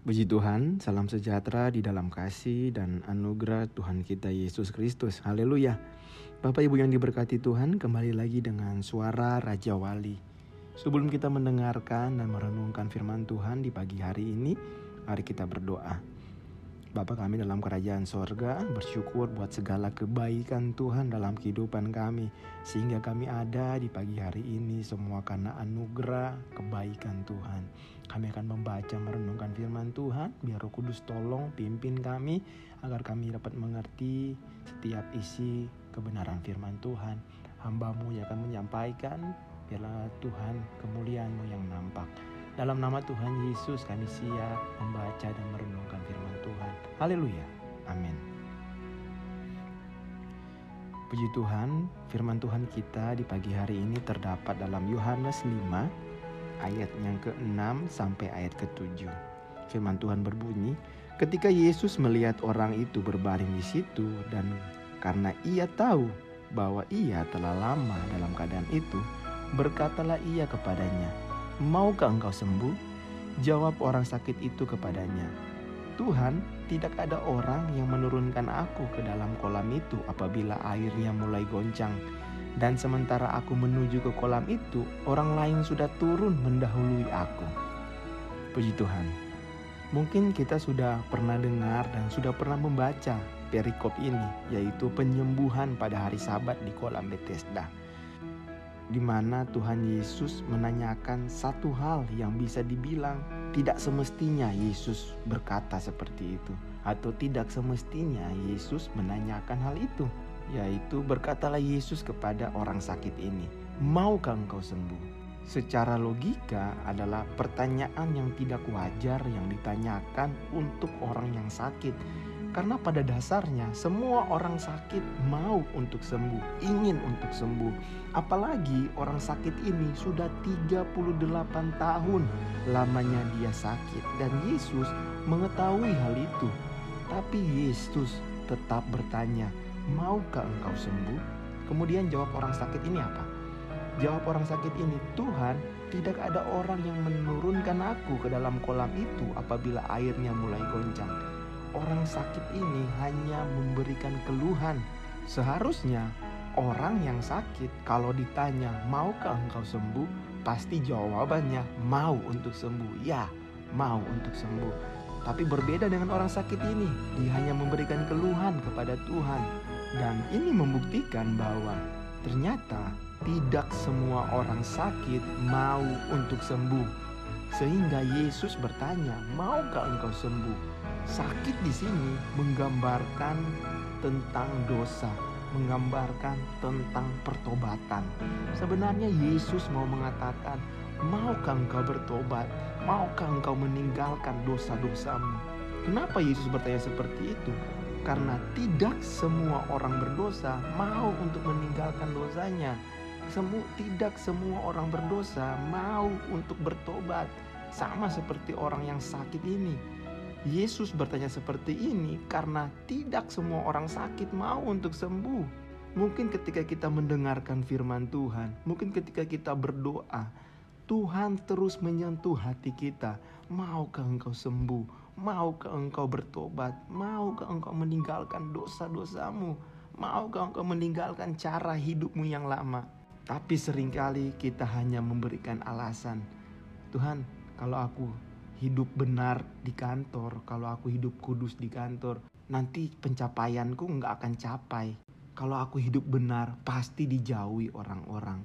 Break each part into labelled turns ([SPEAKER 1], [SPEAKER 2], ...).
[SPEAKER 1] Puji Tuhan, salam sejahtera di dalam kasih dan anugerah Tuhan kita Yesus Kristus. Haleluya. Bapak Ibu yang diberkati Tuhan, kembali lagi dengan suara Raja Wali. Sebelum kita mendengarkan dan merenungkan firman Tuhan di pagi hari ini, mari kita berdoa. Bapa kami dalam kerajaan sorga bersyukur buat segala kebaikan Tuhan dalam kehidupan kami. Sehingga kami ada di pagi hari ini semua karena anugerah kebaikan Tuhan. Kami akan membaca merenungkan firman Tuhan Biar roh kudus tolong pimpin kami Agar kami dapat mengerti setiap isi kebenaran firman Tuhan. Hambamu yang akan menyampaikan Biarlah Tuhan kemuliaanmu yang nampak. Dalam nama Tuhan Yesus kami siap membaca dan merenungkan firman Tuhan. Haleluya. Amin. Puji Tuhan, firman Tuhan kita di pagi hari ini terdapat dalam Yohanes 5 ayat yang ke-6 sampai ayat ke-7. Firman Tuhan berbunyi, ketika Yesus melihat orang itu berbaring di situ dan karena ia tahu bahwa ia telah lama dalam keadaan itu, berkatalah ia kepadanya, Maukah engkau sembuh? Jawab orang sakit itu kepadanya, Tuhan, tidak ada orang yang menurunkan aku ke dalam kolam itu apabila airnya mulai goncang. Dan sementara aku menuju ke kolam itu, orang lain sudah turun mendahului aku. Puji Tuhan. Mungkin kita sudah pernah dengar dan sudah pernah membaca perikop ini, yaitu penyembuhan pada hari Sabat di kolam Bethesda di mana Tuhan Yesus menanyakan satu hal yang bisa dibilang tidak semestinya Yesus berkata seperti itu atau tidak semestinya Yesus menanyakan hal itu yaitu berkatalah Yesus kepada orang sakit ini maukah engkau sembuh? Secara logika adalah pertanyaan yang tidak wajar yang ditanyakan untuk orang yang sakit karena pada dasarnya semua orang sakit mau untuk sembuh, ingin untuk sembuh. Apalagi orang sakit ini sudah 38 tahun lamanya dia sakit dan Yesus mengetahui hal itu. Tapi Yesus tetap bertanya, "Maukah engkau sembuh?" Kemudian jawab orang sakit ini apa? Jawab orang sakit ini, "Tuhan, tidak ada orang yang menurunkan aku ke dalam kolam itu apabila airnya mulai goncang." Orang sakit ini hanya memberikan keluhan. Seharusnya orang yang sakit kalau ditanya maukah engkau sembuh, pasti jawabannya mau untuk sembuh. Ya, mau untuk sembuh. Tapi berbeda dengan orang sakit ini, dia hanya memberikan keluhan kepada Tuhan. Dan ini membuktikan bahwa ternyata tidak semua orang sakit mau untuk sembuh. Sehingga Yesus bertanya, "Maukah engkau sembuh?" Sakit di sini menggambarkan tentang dosa, menggambarkan tentang pertobatan. Sebenarnya Yesus mau mengatakan, "Maukah engkau bertobat? Maukah engkau meninggalkan dosa-dosamu?" Kenapa Yesus bertanya seperti itu? Karena tidak semua orang berdosa mau untuk meninggalkan dosanya. Semu, tidak semua orang berdosa mau untuk bertobat. Sama seperti orang yang sakit ini Yesus bertanya seperti ini karena tidak semua orang sakit mau untuk sembuh. Mungkin ketika kita mendengarkan firman Tuhan, mungkin ketika kita berdoa, Tuhan terus menyentuh hati kita. Maukah engkau sembuh? Maukah engkau bertobat? Maukah engkau meninggalkan dosa-dosamu? Maukah engkau meninggalkan cara hidupmu yang lama? Tapi sering kali kita hanya memberikan alasan. Tuhan, kalau aku hidup benar di kantor, kalau aku hidup kudus di kantor, nanti pencapaianku nggak akan capai. Kalau aku hidup benar, pasti dijauhi orang-orang.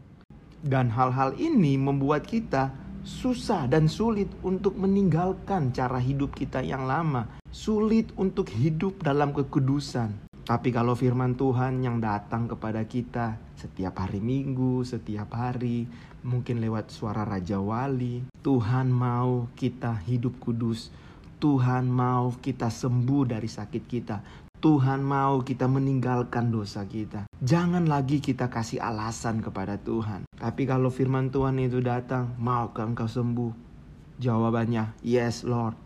[SPEAKER 1] Dan hal-hal ini membuat kita susah dan sulit untuk meninggalkan cara hidup kita yang lama. Sulit untuk hidup dalam kekudusan. Tapi kalau firman Tuhan yang datang kepada kita setiap hari Minggu, setiap hari, mungkin lewat suara Raja Wali, Tuhan mau kita hidup kudus. Tuhan mau kita sembuh dari sakit kita. Tuhan mau kita meninggalkan dosa kita. Jangan lagi kita kasih alasan kepada Tuhan. Tapi kalau firman Tuhan itu datang, maukah engkau sembuh? Jawabannya, yes Lord.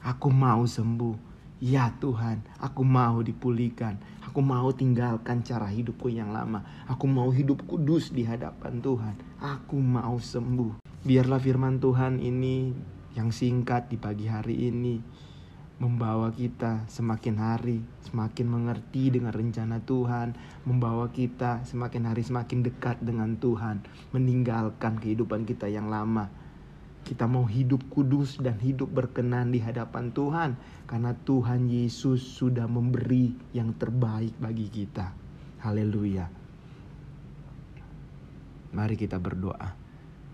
[SPEAKER 1] Aku mau sembuh Ya Tuhan, aku mau dipulihkan. Aku mau tinggalkan cara hidupku yang lama. Aku mau hidup kudus di hadapan Tuhan. Aku mau sembuh. Biarlah firman Tuhan ini yang singkat di pagi hari ini membawa kita semakin hari semakin mengerti dengan rencana Tuhan, membawa kita semakin hari semakin dekat dengan Tuhan, meninggalkan kehidupan kita yang lama. Kita mau hidup kudus dan hidup berkenan di hadapan Tuhan karena Tuhan Yesus sudah memberi yang terbaik bagi kita. Haleluya. Mari kita berdoa.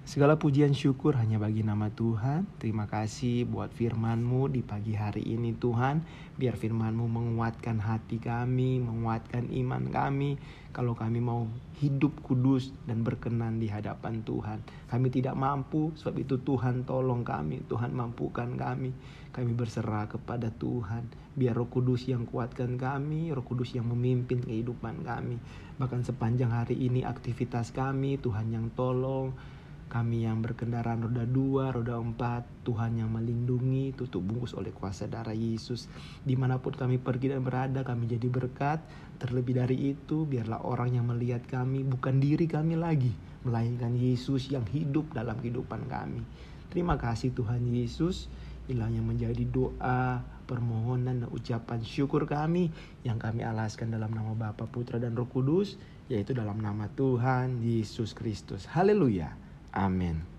[SPEAKER 1] Segala pujian syukur hanya bagi nama Tuhan. Terima kasih buat firman-Mu di pagi hari ini Tuhan. Biar firman-Mu menguatkan hati kami, menguatkan iman kami. Kalau kami mau hidup kudus dan berkenan di hadapan Tuhan. Kami tidak mampu, sebab itu Tuhan tolong kami. Tuhan mampukan kami. Kami berserah kepada Tuhan. Biar roh kudus yang kuatkan kami, roh kudus yang memimpin kehidupan kami. Bahkan sepanjang hari ini aktivitas kami, Tuhan yang tolong kami yang berkendaraan roda dua, roda empat, Tuhan yang melindungi, tutup bungkus oleh kuasa darah Yesus. Di mana pun kami pergi dan berada, kami jadi berkat. Terlebih dari itu, biarlah orang yang melihat kami bukan diri kami lagi, melainkan Yesus yang hidup dalam kehidupan kami. Terima kasih Tuhan Yesus. Inilah yang menjadi doa, permohonan, dan ucapan syukur kami yang kami alaskan dalam nama Bapa, Putra, dan Roh Kudus, yaitu dalam nama Tuhan Yesus Kristus. Haleluya. Amin.